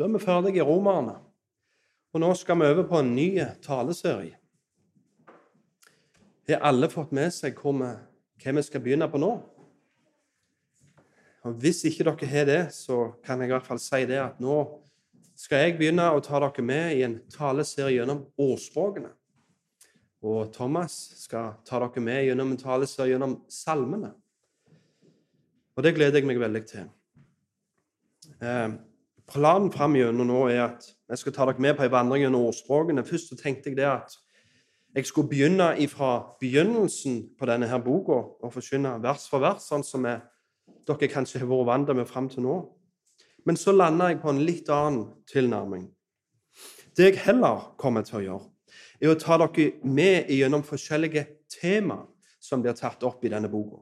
Da er vi ferdige i Romerne. Og nå skal vi over på en ny taleserie. Har alle fått med seg hvor vi, hva vi skal begynne på nå? Og Hvis ikke dere har det, så kan jeg i hvert fall si det at nå skal jeg begynne å ta dere med i en taleserie gjennom ordspråkene. Og Thomas skal ta dere med gjennom en taleserie gjennom salmene. Og det gleder jeg meg veldig til. Eh, planen framover nå er at jeg skal ta dere med på en vandring gjennom ordspråkene. Først så tenkte jeg det at jeg skulle begynne fra begynnelsen på denne her boka og forkynne vers for vers, sånn som jeg, dere kanskje har vært vant med fram til nå. Men så landa jeg på en litt annen tilnærming. Det jeg heller kommer til å gjøre, er å ta dere med gjennom forskjellige tema som blir tatt opp i denne boka.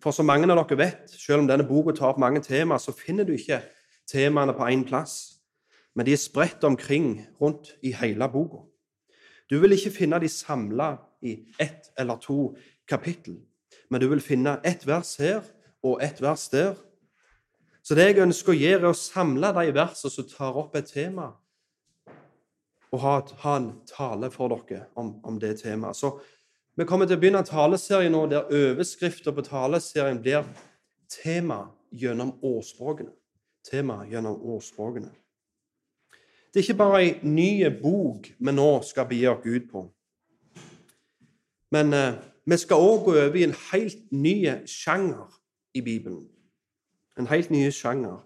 For som mange av dere vet, selv om denne boka tar opp mange temaer, så finner du ikke temaene på én plass, men de er spredt omkring rundt i hele boka. Du vil ikke finne de samla i ett eller to kapittel, men du vil finne ett vers her og ett vers der. Så det jeg ønsker å gjøre, er å samle de versene som tar opp et tema, og ha, ha en tale for dere om, om det temaet. Vi kommer til å begynne en taleserie nå der overskriften på taleserien blir 'Tema gjennom årspråkene'. Tema gjennom årspråkene. Det er ikke bare ei ny bok vi nå skal begi oss ut på. Men eh, vi skal òg gå over i en helt ny sjanger i Bibelen. En helt ny sjanger.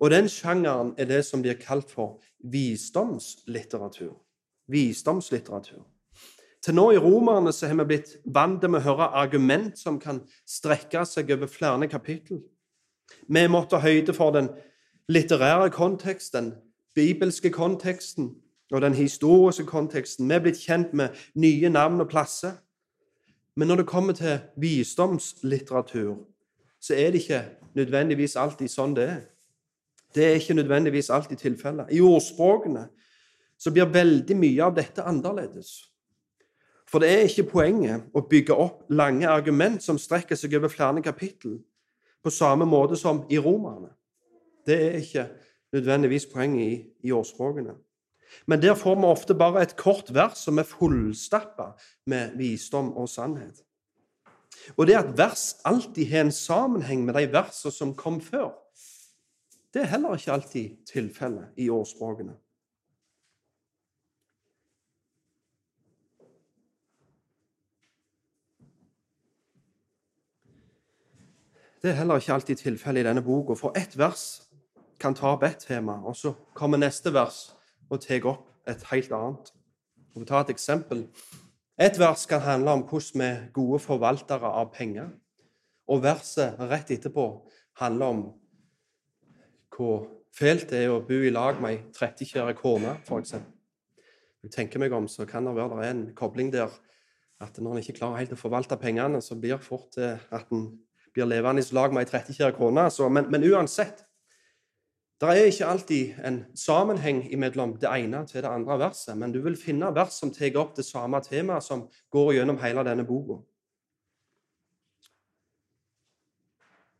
Og den sjangeren er det som blir kalt for visdomslitteratur. Visdomslitteratur. Til nå i Romerne så har vi blitt vant til å høre argument som kan strekke seg over flere kapittel. Vi måtte ha høyde for den litterære konteksten, bibelske konteksten og den historiske konteksten. Vi er blitt kjent med nye navn og plasser. Men når det kommer til visdomslitteratur, så er det ikke nødvendigvis alltid sånn det er. Det er ikke nødvendigvis alltid tilfellet. I ordspråkene så blir veldig mye av dette annerledes. For det er ikke poenget å bygge opp lange argument som strekker seg over flere kapittel, på samme måte som i romerne. Det er ikke nødvendigvis poenget i, i årspråkene. Men der får vi ofte bare et kort vers som er fullstappa med visdom og sannhet. Og det at vers alltid har en sammenheng med de versene som kom før, det er heller ikke alltid tilfellet i årspråkene. Det er heller ikke alltid tilfellet i denne boka, for ett vers kan ta opp ett tema, og så kommer neste vers og tar opp et helt annet. Jeg vil ta et eksempel. Et vers kan handle om hvordan vi er gode forvaltere av penger. Og verset rett etterpå handler om hvor fælt det er å bo i lag med ei 30 kone, f.eks. Jeg tenker meg om, så kan det være en kobling der at når en ikke klarer helt å forvalte pengene, så blir det fort at en blir levende i lag med ei 30 kone. Men, men, uansett Det er ikke alltid en sammenheng mellom det ene til det andre verset, men du vil finne vers som tar opp det samme temaet, som går gjennom hele denne boka.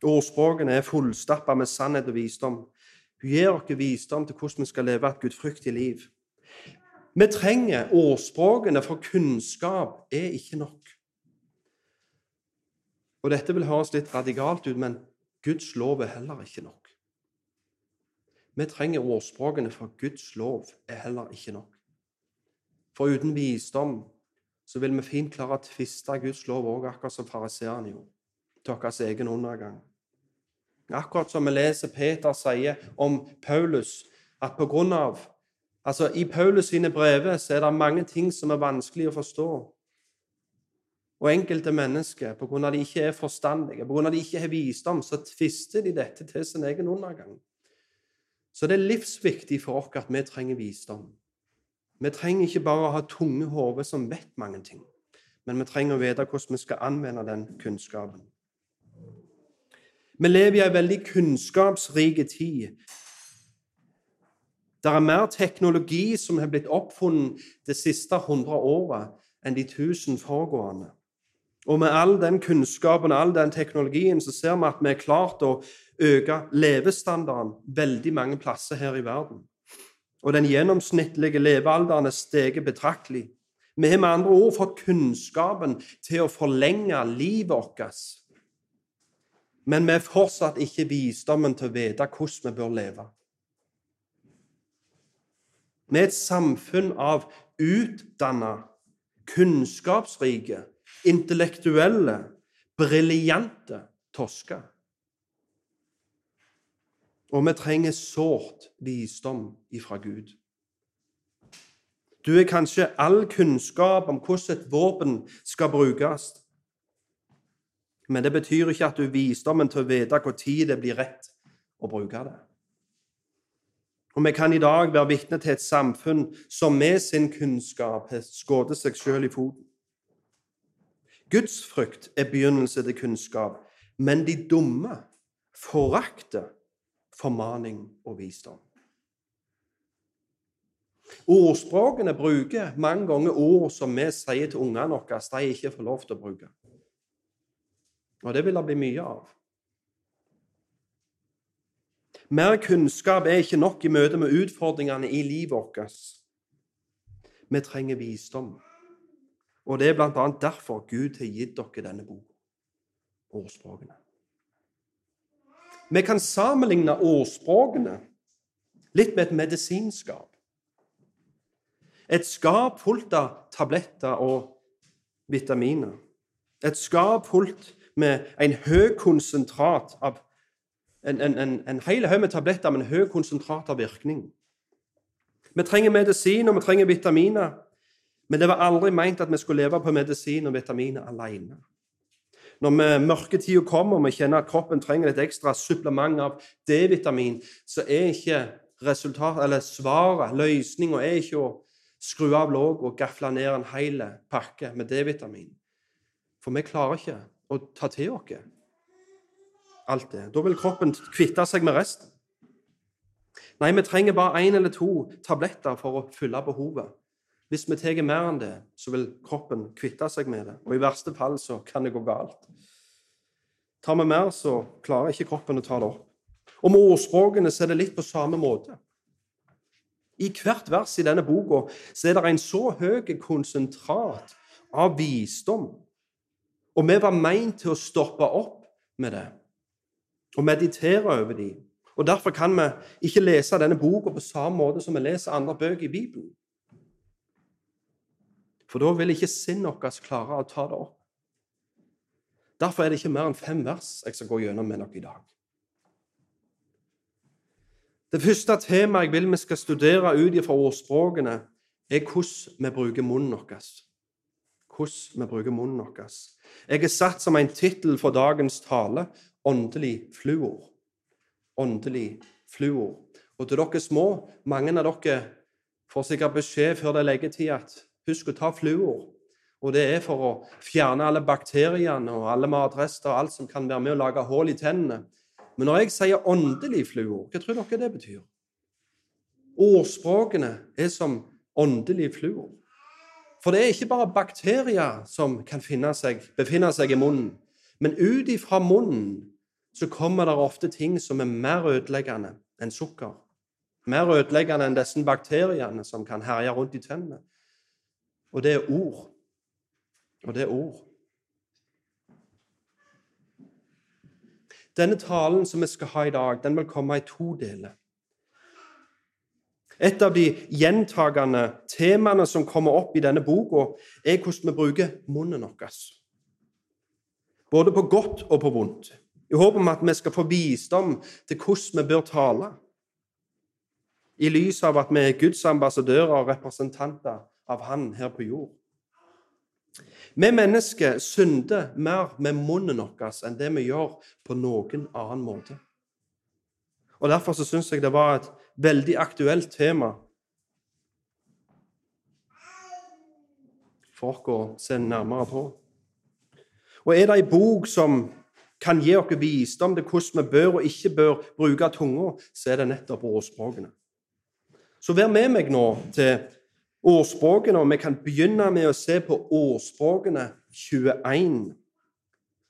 Ordspråkene er fullstappa med sannhet og visdom. Hun gir oss visdom til hvordan vi skal leve et gudfryktig liv. Vi trenger ordspråkene, for kunnskap er ikke nok. Og Dette vil høres litt radikalt ut, men Guds lov er heller ikke nok. Vi trenger ordspråkene, for Guds lov er heller ikke nok. For uten visdom så vil vi fint klare å tviste Guds lov òg, akkurat som fariseerne gjorde, deres egen undergang. Akkurat som vi leser Peter sier om Paulus, at på grunn av Altså, I Paulus sine brever så er det mange ting som er vanskelig å forstå. Og enkelte mennesker, at de ikke er forstandige, at de ikke har visdom, så tvister de dette til sin egen undergang. Så det er livsviktig for oss at vi trenger visdom. Vi trenger ikke bare å ha tunge hoder som vet mange ting, men vi trenger å vite hvordan vi skal anvende den kunnskapen. Vi lever i en veldig kunnskapsrik tid. Det er mer teknologi som har blitt oppfunnet det siste hundre året enn de tusen foregående. Og med all den kunnskapen og all den teknologien så ser vi at vi har klart å øke levestandarden veldig mange plasser her i verden. Og den gjennomsnittlige levealderen er steget betraktelig. Vi har med andre ord fått kunnskapen til å forlenge livet vårt. Men vi har fortsatt ikke visdommen til å vite hvordan vi bør leve. Vi er et samfunn av utdanna, kunnskapsrike, intellektuelle, briljante tosker. Og vi trenger sårt visdom ifra Gud. Du er kanskje all kunnskap om hvordan et våpen skal brukes. Men det betyr ikke at du har visdommen til å vite når det blir rett å bruke det. Og vi kan i dag være vitne til et samfunn som med sin kunnskap har skutt seg sjøl i foten. Guds frykt er begynnelse til kunnskap, men de dumme forakter formaning og visdom. Ordspråkene bruker mange ganger ord som vi sier til ungene våre de ikke får lov til å bruke. Og det vil det bli mye av. Mer kunnskap er ikke nok i møte med utfordringene i livet vårt. Vi trenger visdom. Og det er bl.a. derfor Gud har gitt dere denne boka, ordspråkene. Vi kan sammenligne ordspråkene litt med et medisinskap. Et skap fullt av tabletter og vitaminer. Et skap fullt med en høy konsentrat av en, en, en, en hel haug med tabletter med en høy konsentrat av virkning. Vi trenger medisin og vi trenger vitaminer, men det var aldri meint at vi skulle leve på medisin og vitaminer alene. Når mørketida kommer og vi kjenner at kroppen trenger et ekstra supplement av D-vitamin, så er ikke resultat, eller svaret, løsninga, er ikke å skru av låg og gafle ned en hel pakke med D-vitamin. For vi klarer ikke å ta til oss alt det. Da vil kroppen kvitte seg med resten. Nei, vi trenger bare én eller to tabletter for å fylle behovet. Hvis vi tar mer enn det, så vil kroppen kvitte seg med det. Og i verste fall så kan det gå galt. Tar vi mer, så klarer ikke kroppen å ta det opp. Og med ordspråkene så er det litt på samme måte. I hvert vers i denne boka så er det en så høy konsentrat av visdom. Og vi var meint til å stoppe opp med det og meditere over dem. Og Derfor kan vi ikke lese denne boka på samme måte som vi leser andre bøker i Bibelen. For da vil ikke sinnet vårt klare å ta det opp. Derfor er det ikke mer enn fem vers jeg skal gå gjennom med dere i dag. Det første temaet jeg vil vi skal studere ut fra ordspråkene, er hvordan vi bruker munnen vår. Hvordan vi bruker munnen vår. Jeg er satt som en tittel for dagens tale åndelig fluor. Åndelig fluor. Og til dere små, mange av dere får sikkert beskjed før det er leggetid at husk å ta fluor. Og det er for å fjerne alle bakteriene og alle matrester og alt som kan være med å lage hull i tennene. Men når jeg sier åndelig fluor, hva tror dere det betyr? Ordspråkene er som åndelig fluor. For det er ikke bare bakterier som kan seg, befinne seg i munnen. Men ut ifra munnen så kommer det ofte ting som er mer ødeleggende enn sukker. Mer ødeleggende enn disse bakteriene som kan herje rundt i tennene. Og det er ord. Og det er ord. Denne talen som vi skal ha i dag, den vil komme i to deler. Et av de gjentagende temaene som kommer opp i denne boka, er hvordan vi bruker munnen vår. Både på godt og på vondt i håp om at vi skal få visdom til hvordan vi bør tale, i lys av at vi er Guds ambassadører og representanter av Han her på jord. Vi mennesker synder mer med munnen vår enn det vi gjør på noen annen måte. Og Derfor så syns jeg det var et veldig aktuelt tema for oss å se nærmere på. Og er det ei bok som kan gi oss visdom til hvordan vi bør og ikke bør bruke tunga, så er det nettopp ordspråkene. Så vær med meg nå til ordspråkene, og vi kan begynne med å se på ordspråkene 21,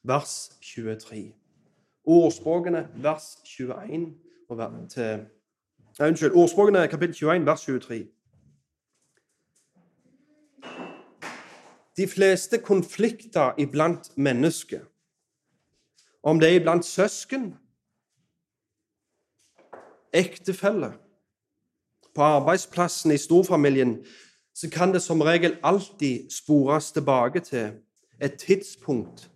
vers 23. Ordspråkene vers 21 og til Nei, Unnskyld. Ordspråkene kapittel 21 vers 23. De fleste konflikter iblant mennesker, om det er iblant søsken, ektefelle, på arbeidsplassen, i storfamilien, så kan det som regel alltid spores tilbake til et tidspunkt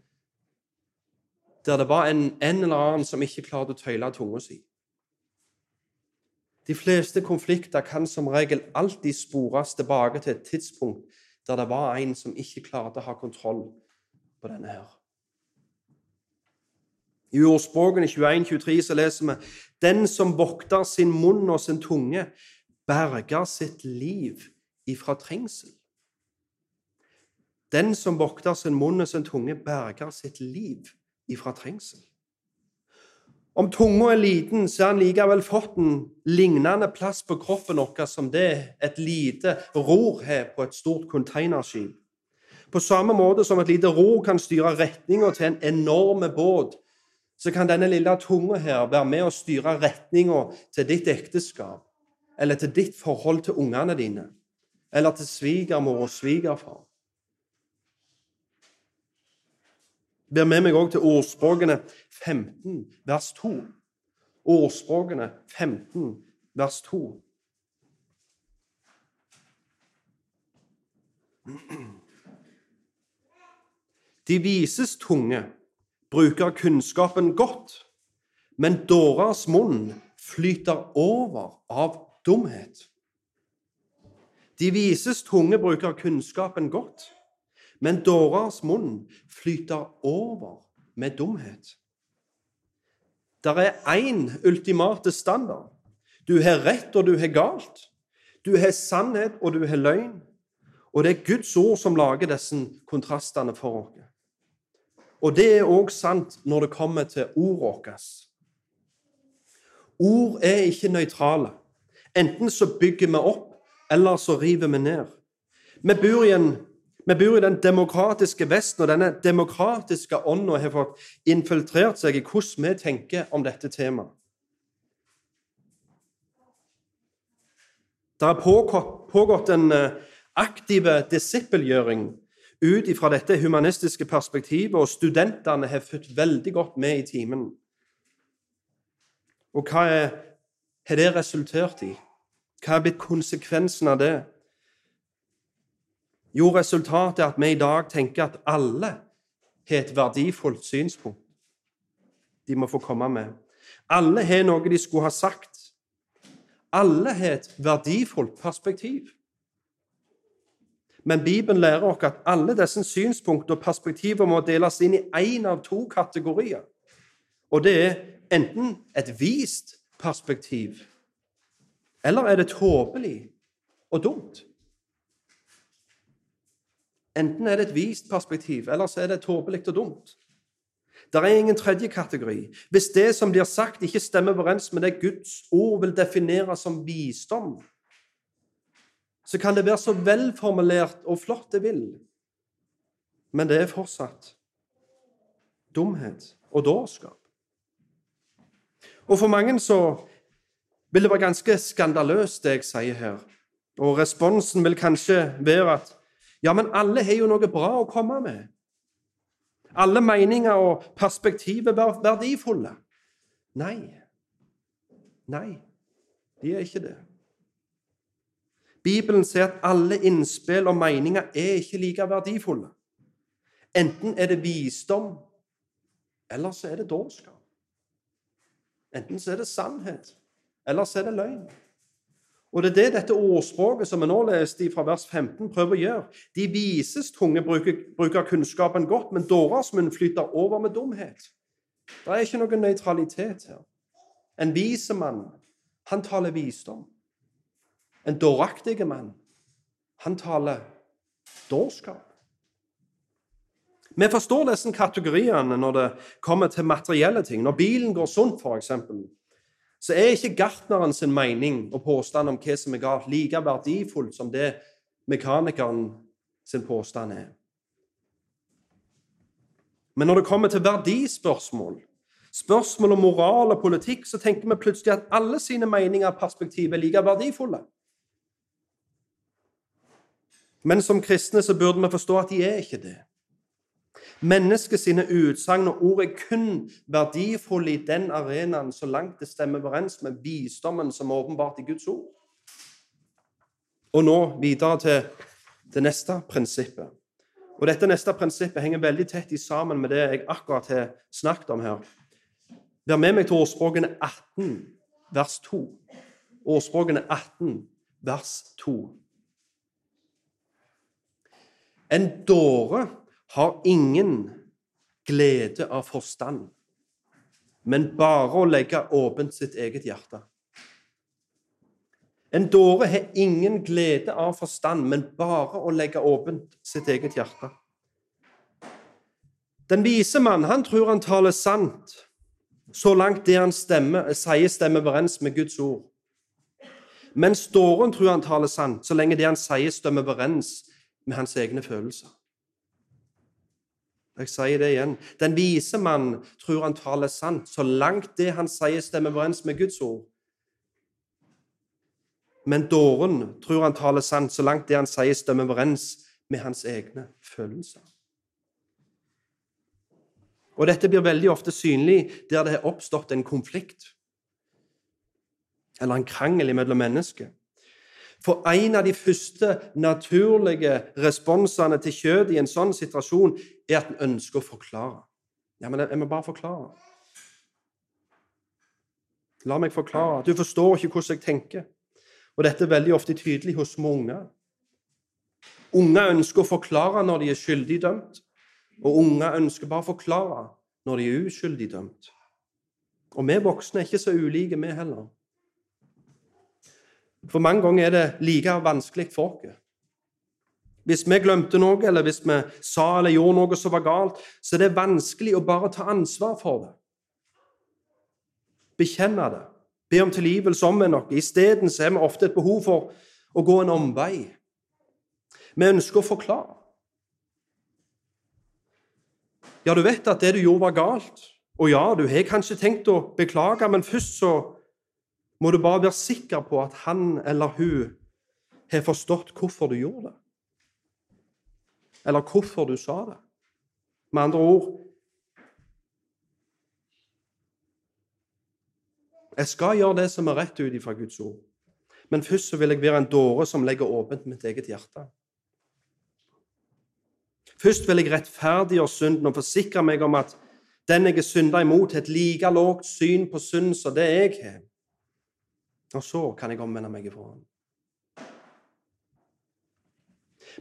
der det var en, en eller annen som ikke klarte å tøyle tunga si. De fleste konflikter kan som regel alltid spores tilbake til et tidspunkt der det var en som ikke klarte å ha kontroll på denne her. I ordspråkene 21-23 så leser vi Den som vokter sin munn og sin tunge, berger sitt liv ifra trengsel. Den som vokter sin munn og sin tunge, berger sitt liv ifra trengsel. Om tunga er liten, så har han likevel fått en lignende plass på kroppen vår som det et lite ror har på et stort containerskip. På samme måte som et lite ror kan styre retninga til en enorm båt, så kan denne lille tunga her være med å styre retninga til ditt ekteskap, eller til ditt forhold til ungene dine, eller til svigermor og svigerfar. Ber med meg òg til ordspråkene 15, vers 2. Ordspråkene 15, vers 2. De vises tunge bruker kunnskapen godt, men dårers munn flyter over av dumhet. De vises tunge bruker kunnskapen godt, men dårers munn flyter over med dumhet. Det er én ultimate standard. Du har rett, og du har galt. Du har sannhet, og du har løgn. Og det er Guds ord som lager disse kontrastene for oss. Og det er òg sant når det kommer til ordet vårt. Ord er ikke nøytrale. Enten så bygger vi opp, eller så river vi ned. Vi bor i, en, vi bor i den demokratiske Vesten, og denne demokratiske ånda har fått infiltrert seg i hvordan vi tenker om dette temaet. Det har pågått, en eh, aktiv disippelgjøring ut ifra dette humanistiske perspektivet, og studentene har fått veldig godt med i timen. Og hva har det resultert i? Hva er blitt konsekvensen av det? Jo, resultatet er at vi i dag tenker at alle har et verdifullt synspunkt de må få komme med. Alle har noe de skulle ha sagt. Alle har et verdifullt perspektiv. Men Bibelen lærer oss at alle disse synspunkter og perspektiver må deles inn i én av to kategorier. Og det er enten et vist perspektiv, eller er det tåpelig og dumt? Enten er det et vist perspektiv, eller så er det tåpelig og dumt. Det er ingen tredje kategori. Hvis det som blir sagt, ikke stemmer overens med det Guds ord vil definere som visdom, så kan det være så velformulert og flott det vil, men det er fortsatt dumhet og dårskap. Og for mange så vil det være ganske skandaløst, det jeg sier her. Og responsen vil kanskje være at ja, men alle har jo noe bra å komme med. Alle meninger og perspektiver er verdifulle. Nei. Nei, de er ikke det. Bibelen sier at alle innspill og meninger er ikke like verdifulle. Enten er det visdom, eller så er det dårskap. Enten så er det sannhet, eller så er det løgn. Og Det er det dette ordspråket som vi nå leste fra vers 15, prøver å gjøre. De vises tunge bruker, bruker kunnskapen godt, men dårers munn flyter over med dumhet. Det er ikke noen nøytralitet her. En vis mann, han taler visdom. En dåraktig mann, han taler dårskap. Vi forstår disse kategoriene når det kommer til materielle ting. Når bilen går sunt, f.eks., så er ikke gartneren sin mening og påstand om hva som er galt, like verdifullt som det mekanikeren sin påstand er. Men når det kommer til verdispørsmål, spørsmål om moral og politikk, så tenker vi plutselig at alle sine meninger og perspektiv er like verdifulle. Men som kristne så burde vi forstå at de er ikke det. Mennesket sine utsagn og ord er kun verdifulle i den arenaen så langt det stemmer overens med visdommen som er åpenbart i Guds ord. Og nå videre til det neste prinsippet. Og Dette neste prinsippet henger veldig tett i sammen med det jeg akkurat har snakket om her. Vær med meg til ordspråkene 18, vers 2. Ordspråkene 18, vers 2. En dåre har ingen glede av forstand, men bare å legge åpent sitt eget hjerte. En dåre har ingen glede av forstand, men bare å legge åpent sitt eget hjerte. Den vise mann han tror han taler sant, så langt det han stemmer, sier, stemmer overens med Guds ord. Mens dåren tror han taler sant, så lenge det han sier, stemmer overens med hans egne følelser. Jeg sier det igjen. Den vise mann tror han taler sant, så langt det han sier, stemmer overens med Guds ord. Men dåren tror han taler sant, så langt det han sier, stemmer overens med hans egne følelser. Og Dette blir veldig ofte synlig der det har oppstått en konflikt eller en krangel mellom mennesker. For en av de første naturlige responsene til kjøtt i en sånn situasjon er at en ønsker å forklare. Ja, men jeg må bare forklare. La meg forklare. Du forstår ikke hvordan jeg tenker. Og dette er veldig ofte tydelig hos små unger. Unger ønsker å forklare når de er skyldig dømt, og unger ønsker bare å forklare når de er uskyldig dømt. Og vi voksne er ikke så ulike, vi heller. For mange ganger er det like vanskelig for oss. Hvis vi glemte noe, eller hvis vi sa eller gjorde noe som var galt, så er det vanskelig å bare ta ansvar for det. Bekjenne det. Be om tilgivelse om noe. Isteden har vi ofte et behov for å gå en omvei. Vi ønsker å forklare. Ja, du vet at det du gjorde, var galt. Og ja, du har kanskje tenkt å beklage, men først så må du bare være sikker på at han eller hun har forstått hvorfor du gjorde det. Eller hvorfor du sa det. Med andre ord Jeg skal gjøre det som er rett ut ifra Guds ord. Men først så vil jeg være en dåre som legger åpent mitt eget hjerte. Først vil jeg rettferdiggjøre synden og forsikre meg om at den jeg er synda imot, har et like lågt syn på synd som det jeg har. Og så kan jeg omvende meg ifra ham.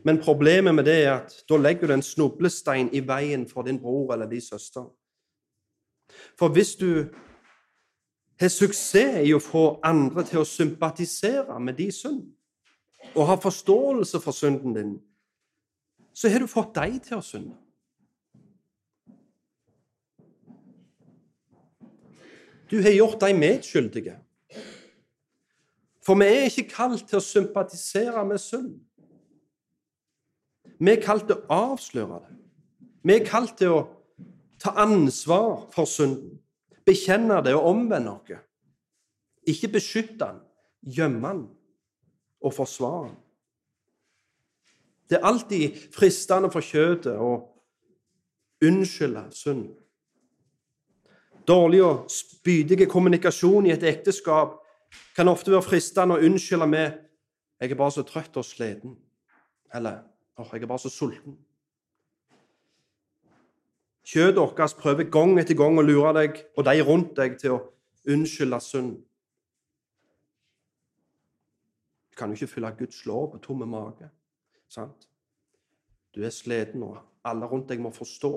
Men problemet med det er at da legger du en snublestein i veien for din bror eller din søster. For hvis du har suksess i å få andre til å sympatisere med din synd, og har forståelse for synden din, så har du fått dem til å synde. Du har gjort dem medskyldige. For vi er ikke kalt til å sympatisere med synd. Vi er kalt til å avsløre det. Vi er kalt til å ta ansvar for synden, bekjenne det og omvende oss. Ikke beskytte den, gjemme den og forsvare den. Det er alltid fristende for kjøttet å unnskylde synd. Dårlig og spydig kommunikasjon i et ekteskap kan ofte være fristende å unnskylde med 'Jeg er bare så trøtt og sliten.' Eller oh, 'Jeg er bare så sulten'. Kjøttet vårt prøver gang etter gang å lure deg og de rundt deg til å unnskylde synd. Du kan jo ikke fylle Guds lov på tomme mage. Sant? Du er sliten, og alle rundt deg må forstå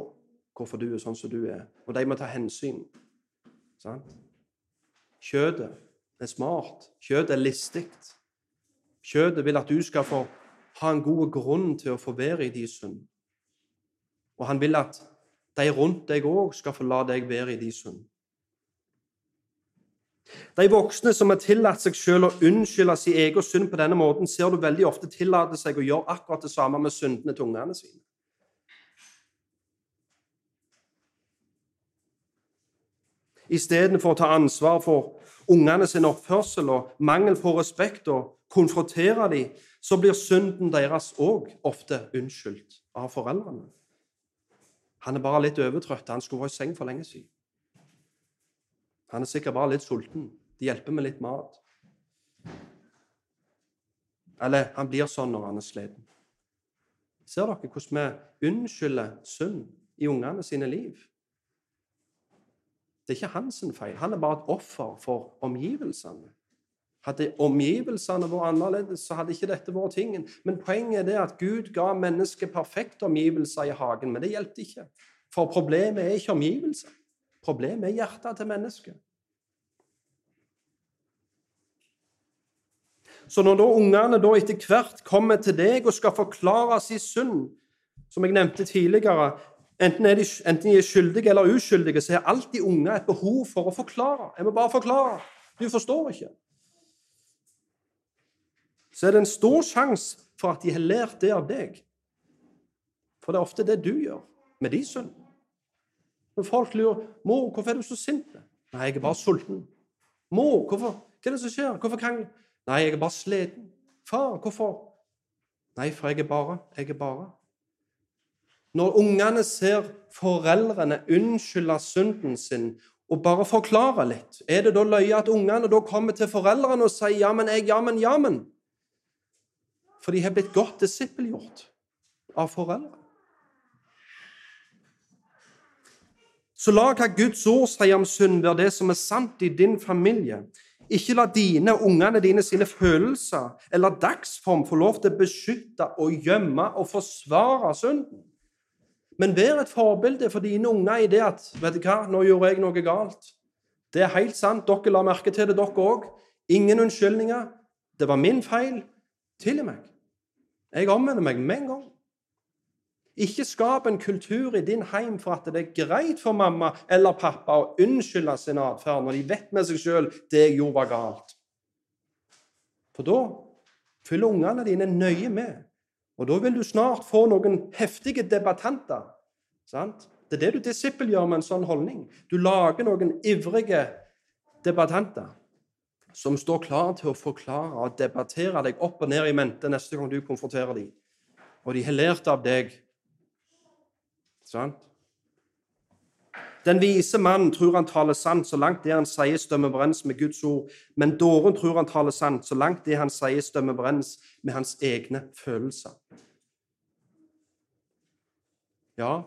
hvorfor du er sånn som du er. Og de må ta hensyn. Sant? Kjøttet det er smart. Kjøtt er listig. Kjøttet vil at du skal få ha en god grunn til å få være i din synd. Og han vil at de rundt deg òg skal få la deg være i din synd. De voksne som har tillatt seg selv å unnskylde sin egen synd på denne måten, ser du veldig ofte tillate seg å gjøre akkurat det samme med syndene til ungene sine. istedenfor å ta ansvar for ungene sin oppførsel og mangel på respekt og konfrontere dem, så blir synden deres òg ofte unnskyldt av foreldrene. Han er bare litt overtrøtt. Han skulle vært i seng for lenge siden. Han er sikkert bare litt sulten. De hjelper med litt mat. Eller han blir sånn når han er sliten. Ser dere hvordan vi unnskylder synd i ungene sine liv? Det er ikke hans feil. Han er bare et offer for omgivelsene. Hadde omgivelsene vært annerledes, så hadde ikke dette vært tingen. Men poenget er at Gud ga mennesket perfekte omgivelser i hagen, men det hjelpte ikke. For problemet er ikke omgivelser. Problemet er hjertet til mennesket. Så når da ungene da etter hvert kommer til deg og skal forklare sin synd, som jeg nevnte tidligere, enten, de, enten de er skyldige eller uskyldige, så har alltid unger et behov for å forklare. Jeg må bare forklare. Du forstår ikke. Så er det en stor sjanse for at de har lært det av deg. For det er ofte det du gjør med de synd. Når folk lurer 'Mor, hvorfor er du så sint?' 'Nei, jeg er bare sulten.' 'Mor, hvorfor? hva er det som skjer? Hvorfor kan Nei, jeg er bare sliten. Far, hvorfor? Nei, for jeg er bare Jeg er bare. Når ungene ser foreldrene unnskylde synden sin og bare forklare litt, er det da løye at ungene da kommer til foreldrene og sier 'jammen, jeg, jammen, jammen'? For de har blitt godt disippelgjort av foreldre. Så la hva Guds ord sier om synd, være det som er sant i din familie. Ikke la dine ungene dine sine følelser eller dagsform få lov til å beskytte og gjemme og forsvare synden. Men vær et forbilde for dine unger i det at vet du hva, 'Nå gjorde jeg noe galt.' Det er helt sant. Dere la merke til det, dere òg. Ingen unnskyldninger. Det var min feil. Tilgi meg. Jeg omvender meg med en gang. Ikke skap en kultur i din heim for at det er greit for mamma eller pappa å unnskylde sin atferd når de vet med seg sjøl det jeg gjorde, var galt. For da følger ungene dine nøye med, og da vil du snart få noen heftige debattanter. Sant? Det er det du disippelgjør med en sånn holdning. Du lager noen ivrige debattanter som står klar til å forklare og debattere deg opp og ned i mente neste gang du konfronterer dem. Og de har lært av deg Sant? Den vise mannen tror han taler sant så langt det han sier, stemmer overens med Guds ord. Men dåren tror han taler sant så langt det han sier, stemmer overens med hans egne følelser. Ja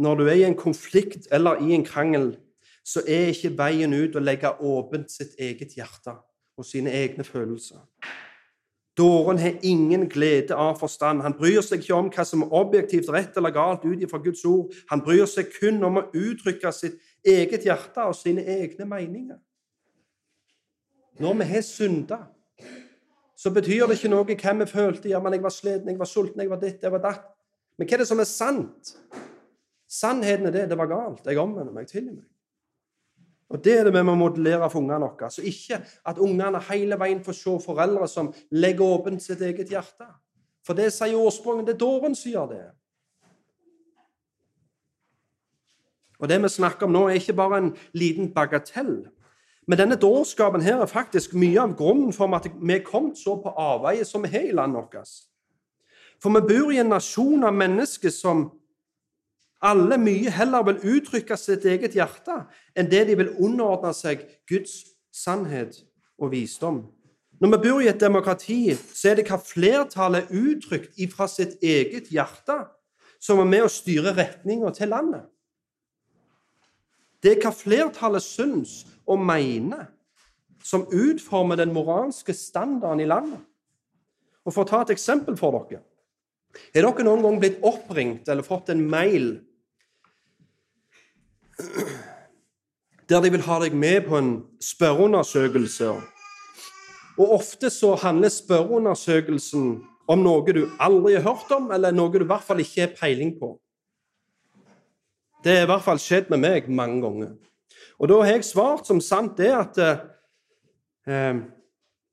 Når du er i en konflikt eller i en krangel, så er ikke veien ut å legge åpent sitt eget hjerte og sine egne følelser. Dåren har ingen glede av forstand. Han bryr seg ikke om hva som er objektivt rett eller galt ut fra Guds ord. Han bryr seg kun om å uttrykke sitt eget hjerte og sine egne meninger. Når vi har synda, så betyr det ikke noe hva vi følte. Ja, men jeg var sliten, jeg var sulten, jeg var ditt, jeg var datt. Men hva er det som er sant? Sannheten er det. Det var galt. Jeg omvender meg. til meg. Og Det er det vi må modellere for ungene våre. Så ikke at ungene hele veien får se foreldre som legger åpent sitt eget hjerte. For det sier ordspråket, det er dåren som gjør det. Og Det vi snakker om nå, er ikke bare en liten bagatell. Men denne dårskapen her er faktisk mye av grunnen for at vi er kommet så på avveie som vi har i landet vårt. For vi bor i en nasjon av mennesker som alle mye heller vil uttrykke sitt eget hjerte enn det de vil underordne seg Guds sannhet og visdom. Når vi bor i et demokrati, så er det hva flertallet er uttrykt ifra sitt eget hjerte, som er med å styre retninga til landet. Det er hva flertallet syns og mener, som utformer den moralske standarden i landet. Og For å ta et eksempel for dere Er dere noen gang blitt oppringt eller fått en mail der de vil ha deg med på en spørreundersøkelse. Og Ofte så handler spørreundersøkelsen om noe du aldri har hørt om, eller noe du i hvert fall ikke har peiling på. Det har i hvert fall skjedd med meg mange ganger. Og da har jeg svart som sant det at eh,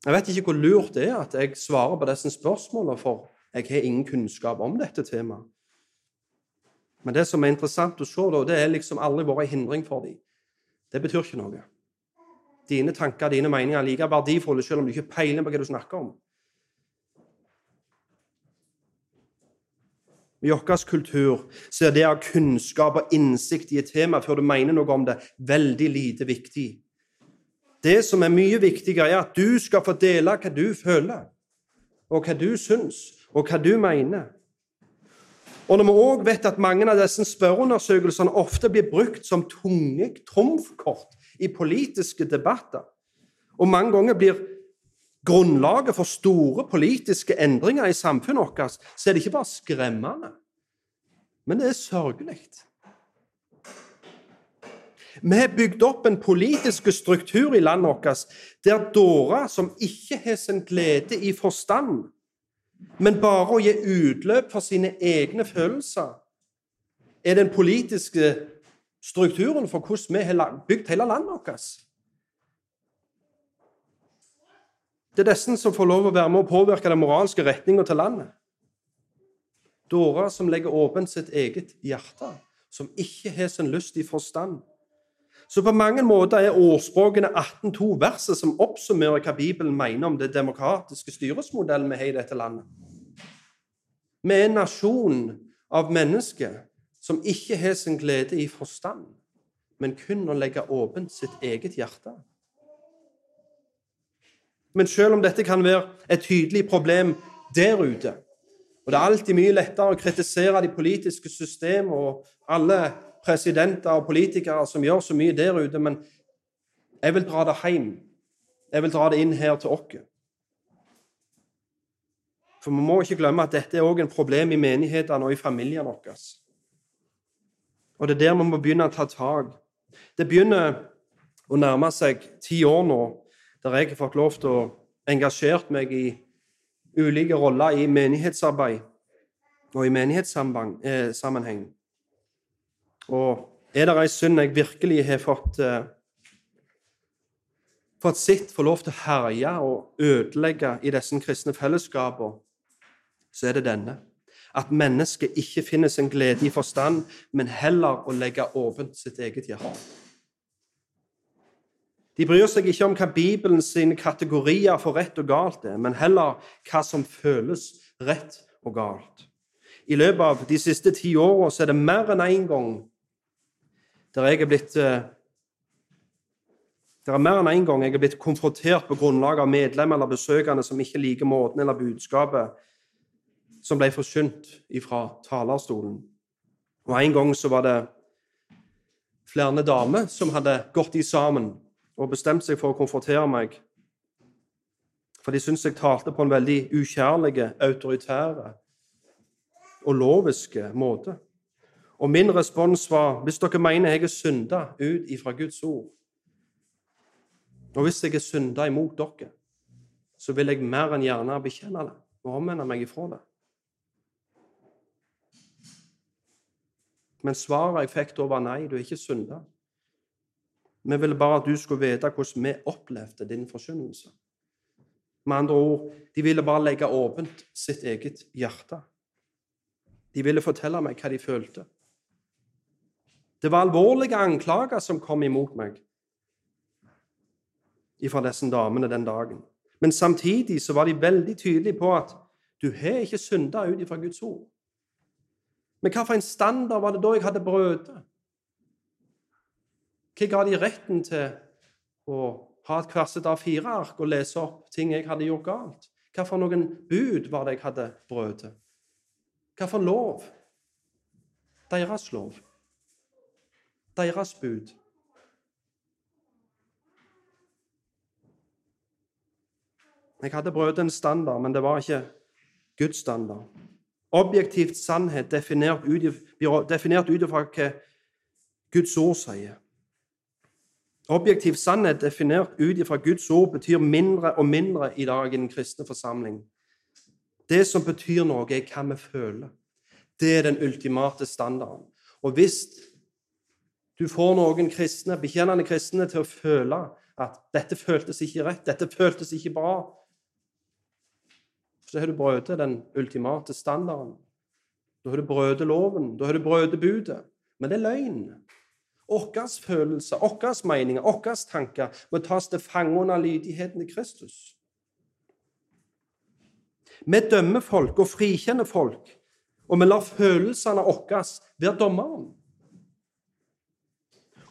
Jeg vet ikke hvor lurt det er at jeg svarer på disse spørsmålene, for jeg har ingen kunnskap om dette temaet. Men det som er interessant å se, da, det er liksom aldri vært en hindring for dem. Det betyr ikke noe. Dine tanker dine meninger er like verdifulle selv om du ikke peiler på hva du snakker om. I vår kultur så er det ha kunnskap og innsikt i et tema før du mener noe om det, veldig lite viktig. Det som er mye viktigere, er at du skal få dele hva du føler, og hva du syns, og hva du mener. Og når vi òg vet at mange av disse spørreundersøkelsene ofte blir brukt som tunge trumfkort i politiske debatter, og mange ganger blir grunnlaget for store politiske endringer i samfunnet vårt, så er det ikke bare skremmende, men det er sørgelig. Vi har bygd opp en politisk struktur i landet vårt der dårer som ikke har sin glede i forstand, men bare å gi utløp for sine egne følelser, er den politiske strukturen for hvordan vi har bygd hele landet vårt. Det er disse som får lov å være med å påvirke den moralske retninga til landet. Dårer som legger åpent sitt eget hjerte, som ikke har sin lyst i forstand. Så på mange måter er ordspråkene 18.2 verset som oppsummerer hva Bibelen mener om det demokratiske styresmodellen vi har i dette landet. Vi er en nasjon av mennesker som ikke har sin glede i forstand, men kun å legge åpent sitt eget hjerte. Men selv om dette kan være et tydelig problem der ute Og det er alltid mye lettere å kritisere de politiske systemene og alle presidenter og politikere som gjør så mye der ute, men jeg vil dra det hjem. Jeg vil dra det inn her til oss. For vi må ikke glemme at dette er også en problem i menighetene og i familiene våre. Og det er der vi må begynne å ta tak. Det begynner å nærme seg ti år nå der jeg har fått lov til å engasjere meg i ulike roller i menighetsarbeid og i menighetssammenheng. Og er det ei synd jeg virkelig har fått eh, fått sitt få lov til å herje og ødelegge i disse kristne fellesskapene, så er det denne. At mennesket ikke finner sin glede i forstand, men heller å legge åpent sitt eget hjerte. De bryr seg ikke om hva Bibelen sine kategorier for rett og galt er, men heller hva som føles rett og galt. I løpet av de siste ti åra er det mer enn én en gang der jeg er blitt eh, det er mer enn én en gang jeg er blitt konfrontert på grunnlag av medlemmer eller besøkende som ikke liker måten eller budskapet som ble forsynt fra talerstolen. Og En gang så var det flere damer som hadde gått i sammen og bestemt seg for å konfrontere meg. For de syntes jeg talte på en veldig ukjærlig, autoritær og loviske måte. Og min respons var hvis dere mener jeg er synda ut ifra Guds ord, og hvis jeg er synda imot dere, så vil jeg mer enn gjerne bekjenne det og omvende meg ifra det. Men svaret jeg fikk da, var nei, du er ikke synda. Vi ville bare at du skulle vite hvordan vi opplevde din forkynnelse. Med andre ord, de ville bare legge åpent sitt eget hjerte. De ville fortelle meg hva de følte. Det var alvorlige anklager som kom imot meg fra disse damene den dagen. Men samtidig så var de veldig tydelige på at du har ikke synda ut ifra Guds ord. Men hva for en standard var det da jeg hadde brødet? Hva ga de retten til å ha et kverset av A4-ark og lese opp ting jeg hadde gjort galt? Hva for noen bud var det jeg hadde brødet? Hva for lov? Deres lov. Deres bud. Jeg hadde brutt en standard, men det var ikke Guds standard. Objektivt sannhet definert ut ifra hva Guds ord sier. Objektiv sannhet definert ut ifra Guds ord betyr mindre og mindre i dag i den kristne forsamling. Det som betyr noe, er hva vi føler. Det er den ultimate standarden. Og hvis du får noen kristne, bekjennende kristne til å føle at dette føltes ikke rett, dette føltes ikke bra, så har du brutt den ultimate standarden. Da har du brødet loven, da har du brødet budet. Men det er løgn. Våre følelser, våre meninger, våre tanker må tas til fange under lydigheten til Kristus. Vi dømmer folk og frikjenner folk, og vi lar følelsene våre være dommeren.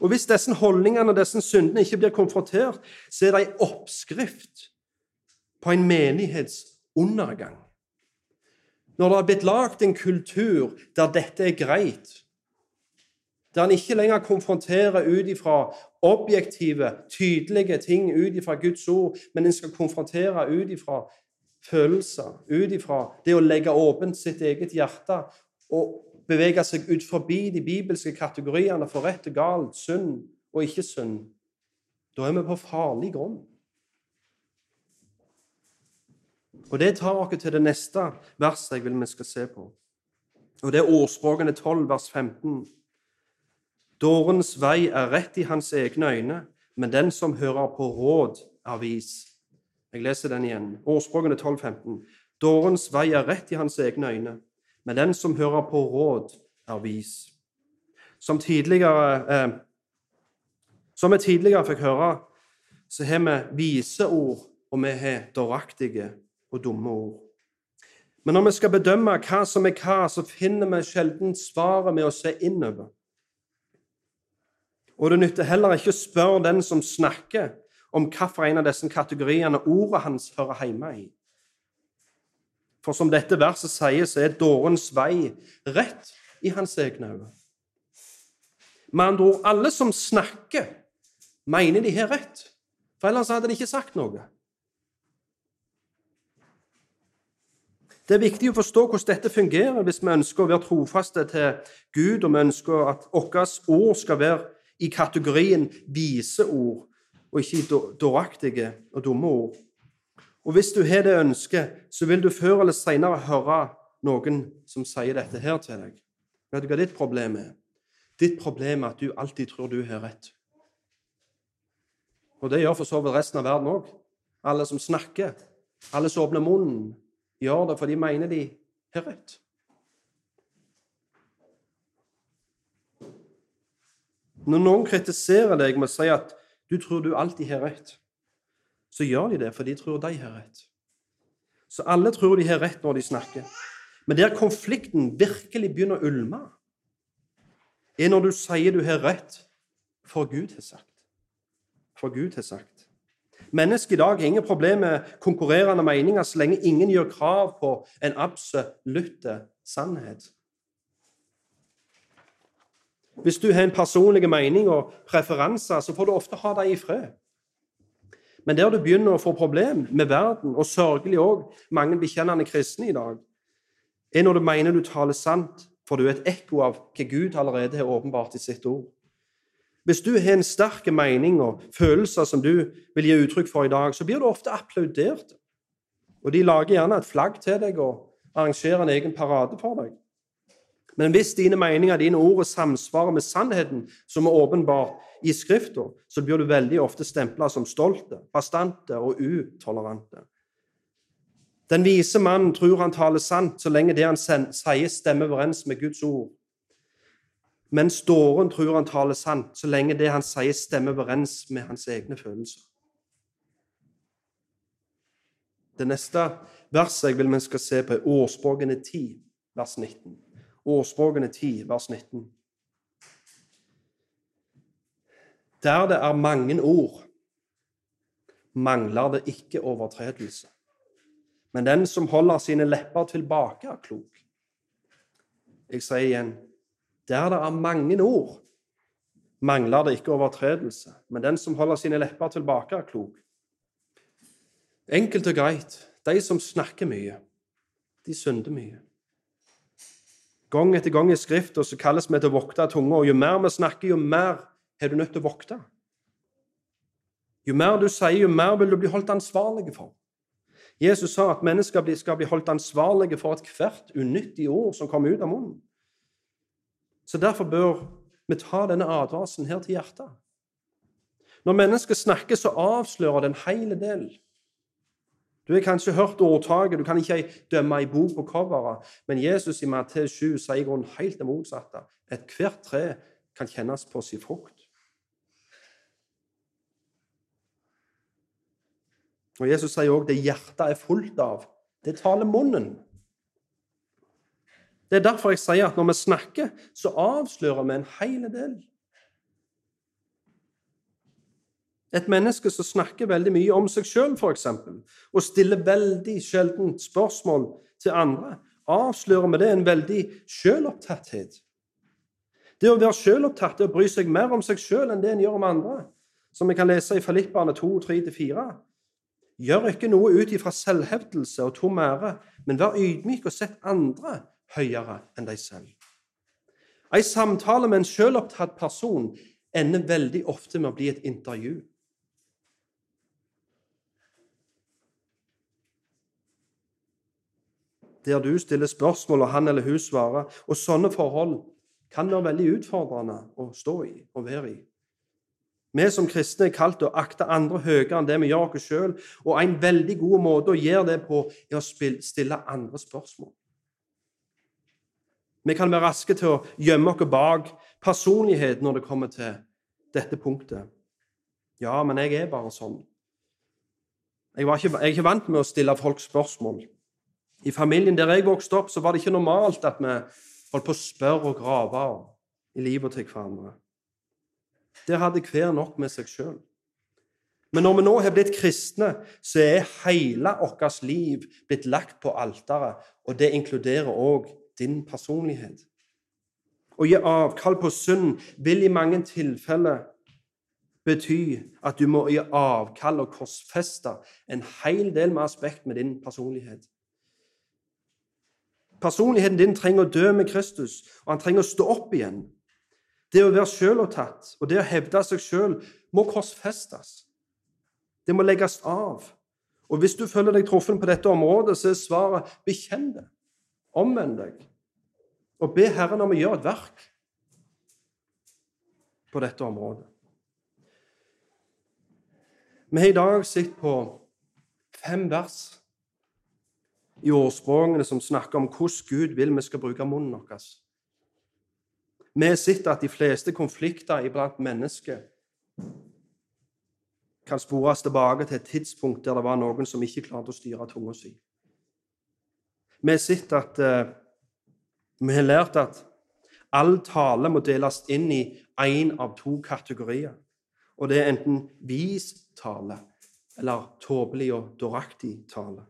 Og Hvis disse holdningene og disse syndene ikke blir konfrontert, så er det en oppskrift på en menighets undergang. Når det har blitt lagd en kultur der dette er greit, der en ikke lenger konfronterer ut ifra objektive, tydelige ting ut ifra Guds ord, men en skal konfrontere ut ifra følelser, ut ifra det å legge åpent sitt eget hjerte og bevege seg ut forbi de bibelske kategoriene for rett og galt, synd og ikke synd, da er vi på farlig grunn. Og Det tar oss til det neste verset jeg vil vi skal se på. Og Det er ordspråkene 12, vers 15. Dårens vei er rett i hans egne øyne, men den som hører på råd, er vis. Jeg leser den igjen. Ordspråkene 12, 15. Dårens vei er rett i hans egne øyne, men den som hører på råd, er vis. Som, eh, som vi tidligere fikk høre, så har vi vise ord, og vi har dåraktige og dumme ord. Men når vi skal bedømme hva som er hva, så finner vi sjelden svaret med å se innover. Og det nytter heller ikke å spørre den som snakker, om hvilken av disse kategoriene ordet hans hører hjemme i. For som dette verset sier, så er dårens vei rett i hans egne øyne. Med andre ord, alle som snakker, mener de har rett. For ellers hadde de ikke sagt noe. Det er viktig å forstå hvordan dette fungerer hvis vi ønsker å være trofaste til Gud, og vi ønsker at vårt ord skal være i kategorien vise ord, og ikke i dåraktige og dumme ord. Og Hvis du har det ønsket, så vil du før eller senere høre noen som sier dette her til deg. Vet du hva ditt problem er? Ditt problem er at du alltid tror du har rett. Og det gjør for så vidt resten av verden òg. Alle som snakker, alle som åpner munnen, gjør det, for de mener de har rett. Når noen kritiserer deg med å si at du tror du alltid har rett, så gjør de det, for de tror de har rett. Så alle tror de har rett når de snakker. Men der konflikten virkelig begynner å ulme, er når du sier du har rett, for Gud har sagt. For Gud har sagt. Mennesket i dag har ingen problem med konkurrerende meninger så lenge ingen gjør krav på en absolutt sannhet. Hvis du har en personlig mening og preferanser, så får du ofte ha dem i fred. Men der du begynner å få problem med verden, og sørgelig òg mange bekjennende kristne i dag, er når du mener du taler sant, for du er et ekko av hva Gud allerede har åpenbart i sitt ord. Hvis du har en sterk mening og følelser som du vil gi uttrykk for i dag, så blir du ofte applaudert. Og de lager gjerne et flagg til deg og arrangerer en egen parade for deg. Men hvis dine meninger, dine ord, samsvarer med sannheten som er åpenbar i Skrifta, så blir du veldig ofte stempla som stolte, bastante og utolerante. Den vise mannen tror han taler sant så lenge det han sier, stemmer overens med Guds ord. Mens dåren tror han taler sant, så lenge det han sier, stemmer overens med hans egne følelser. Det neste verset jeg vil vi skal se på, er Årspråkene 10, vers 19. Årspråkene 10, vers 19. Der det er mange ord, mangler det ikke overtredelse. Men den som holder sine lepper tilbake, er klok. Jeg sier igjen der det er mange ord, mangler det ikke overtredelse, men den som holder sine lepper tilbake, er klok. Enkelt og greit, de som snakker mye, de synder mye. Gang etter gang i Skrifta kalles vi til å vokte tunga, og jo mer vi snakker, jo mer er du nødt til å vokte. Jo mer du sier, jo mer vil du bli holdt ansvarlig for. Jesus sa at mennesker skal bli holdt ansvarlige for ethvert unyttig ord som kommer ut av munnen. Så derfor bør vi ta denne advarselen her til hjertet. Når mennesker snakker, så avslører det en hel del. Du har kanskje hørt ordtaket, du kan ikke dømme ei bok på coveret, men Jesus i Matteus 7 sier i grunnen helt det motsatte. Ethvert tre kan kjennes på sin frukt. Og Jesus sier òg det hjertet er fullt av, det taler munnen. Det er derfor jeg sier at når vi snakker, så avslører vi en hel del. Et menneske som snakker veldig mye om seg sjøl, f.eks., og stiller veldig sjelden spørsmål til andre, avslører med det en veldig sjølopptatthet. Det å være sjølopptatt er å bry seg mer om seg sjøl enn det en gjør om andre, som vi kan lese i Filippane 2, 3-4. Gjør ikke noe ut ifra selvhevdelse og tom ære, men vær ydmyk og sett andre høyere enn deg selv. En samtale med en sjølopptatt person ender veldig ofte med å bli et intervju. der du stiller spørsmål, og han eller hun svarer. Og sånne forhold kan være veldig utfordrende å stå i og være i. Vi som kristne er kalt til å akte andre høyere enn det vi gjør oss sjøl, og en veldig god måte å gjøre det på er å stille andre spørsmål. Vi kan være raske til å gjemme oss bak personlighet når det kommer til dette punktet. Ja, men jeg er bare sånn. Jeg, ikke, jeg er ikke vant med å stille folk spørsmål. I familien der jeg vokste opp, så var det ikke normalt at vi holdt på å spørre og grave i livet til hverandre. Der hadde hver nok med seg sjøl. Men når vi nå har blitt kristne, så er hele vårt liv blitt lagt på alteret, og det inkluderer òg din personlighet. Å gi avkall på synd vil i mange tilfeller bety at du må gi avkall og korsfeste en hel del med aspekt med din personlighet. Personligheten din trenger å dø med Kristus, og han trenger å stå opp igjen. Det å være selvopptatt og det å hevde seg sjøl må korsfestes. Det må legges av. Og hvis du føler deg truffet på dette området, så er svaret bekjenn det. Omvend deg. Og be Herren om å gjøre et verk på dette området. Vi har i dag sett på fem vers i årspråkene som snakker om hvordan Gud vil vi skal bruke munnen vår. Vi har sett at de fleste konflikter iblant mennesker kan spores tilbake til et tidspunkt der det var noen som ikke klarte å styre tunga si. Vi har sett at uh, vi har lært at all tale må deles inn i én av to kategorier. Og det er enten vis tale eller tåpelig og dåraktig tale.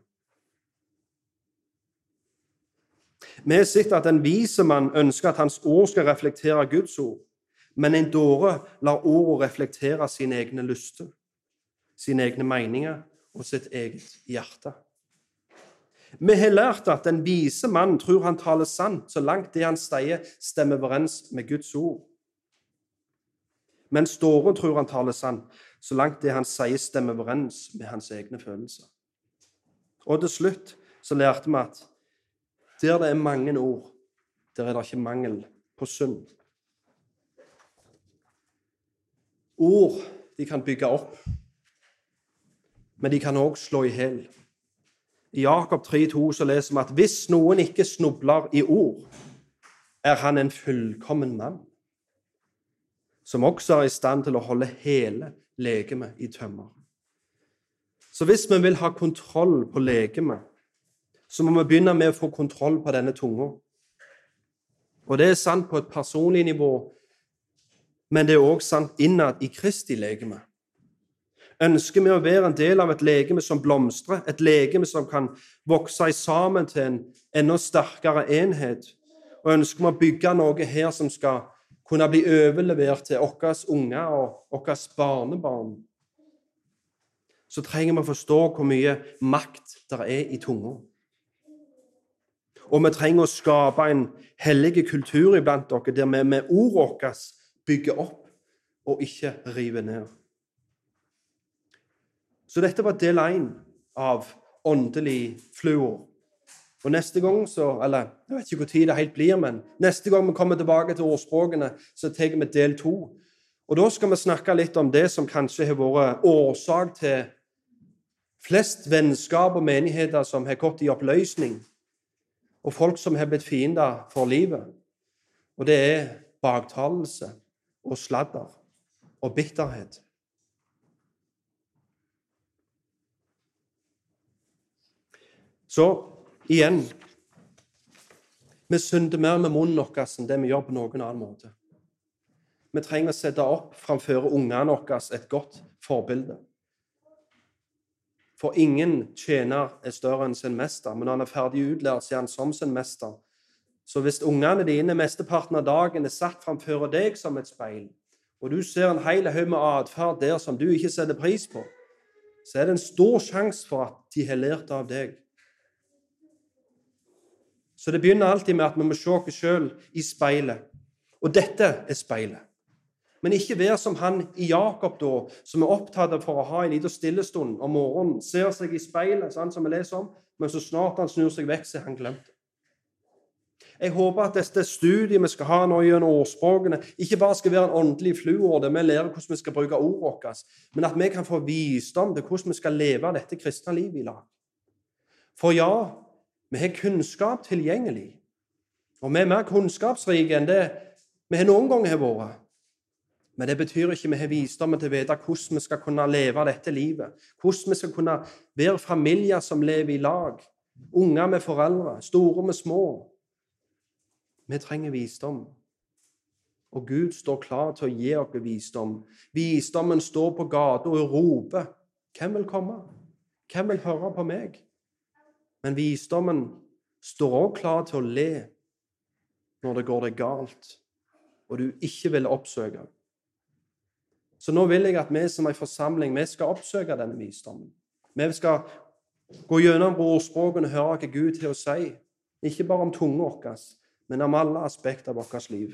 Vi har sett at en vise mann ønsker at hans ord skal reflektere Guds ord, men en dåre lar ordet reflektere sine egne lyster, sine egne meninger og sitt eget hjerte. Vi har lært at en vise mann tror han taler sant så langt det han sier, stemmer overens med Guds ord. Mens dåren tror han taler sant så langt det han sier, stemmer overens med hans egne følelser. Og til slutt så lærte vi at der det er mange ord, der er det ikke mangel på synd. Ord de kan bygge opp, men de kan òg slå i hjel. I Jakob 3,2 så leser vi at hvis noen ikke snubler i ord, er han en fullkommen mann, som også er i stand til å holde hele legemet i tømmer. Så hvis vi vil ha kontroll på legemet, så må vi begynne med å få kontroll på denne tunga. Og det er sant på et personlig nivå, men det er òg sant innad i Kristi legeme. Ønsker vi å være en del av et legeme som blomstrer, et legeme som kan vokse sammen til en enda sterkere enhet, og ønsker vi å bygge noe her som skal kunne bli overlevert til våre unger og våre barnebarn, så trenger vi å forstå hvor mye makt det er i tunga. Og vi trenger å skape en hellig kultur iblant dere, der vi med ordet vårt bygger opp og ikke river ned. Så dette var del én av åndelig fluor. Og neste gang så, eller Jeg vet ikke hvor tid det helt blir, men neste gang vi kommer tilbake til ordspråkene, så tar vi del to. Og Da skal vi snakke litt om det som kanskje har vært årsak til flest vennskap og menigheter som har gått i oppløsning, og folk som har blitt fiender for livet. Og det er baktalelse og sladder og bitterhet. Så igjen Vi synder mer med munnen vår enn det vi gjør på noen annen måte. Vi trenger å sette opp framfor ungene våre et godt forbilde. For ingen tjener er større enn sin mester, men han er ferdig utlært, så er han som sin mester. Så hvis ungene dine mesteparten av dagen er satt framfor deg som et speil, og du ser en hel haug med atferd der som du ikke setter pris på, så er det en stor sjanse for at de har lært av deg. Så det begynner alltid med at vi må se oss sjøl i speilet. Og dette er speilet. Men ikke vær som han i Jakob, da, som er opptatt av for å ha en liten stillestund om morgenen, ser seg i speilet, sånn som vi leser om, men så snart han snur seg vekk, så har han glemt. Jeg håper at dette studiet vi skal ha nå gjennom ordspråkene, ikke bare skal være en åndelig fluor der vi lærer hvordan vi skal bruke ordet vårt, men at vi kan få visdom til hvordan vi skal leve dette kristne livet i lag. For ja, vi har kunnskap tilgjengelig, og vi er mer kunnskapsrike enn det vi har noen ganger vært. Men det betyr ikke vi har visdommen til å vite hvordan vi skal kunne leve dette livet. Hvordan vi skal kunne være familier som lever i lag. Unger med foreldre, store med små. Vi trenger visdom. Og Gud står klar til å gi oss visdom. Visdommen står på gata og roper. Hvem vil komme? Hvem vil høre på meg? Men visdommen står også klar til å le når det går deg galt, og du ikke vil oppsøke. Så nå vil jeg at vi som en forsamling vi skal oppsøke denne visdommen. Vi skal gå gjennom ordspråkene og høre hva Gud har å si. Ikke bare om tunga vår, men om alle aspekter av vårt liv.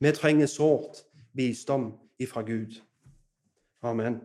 Vi trenger sårt visdom ifra Gud. Amen.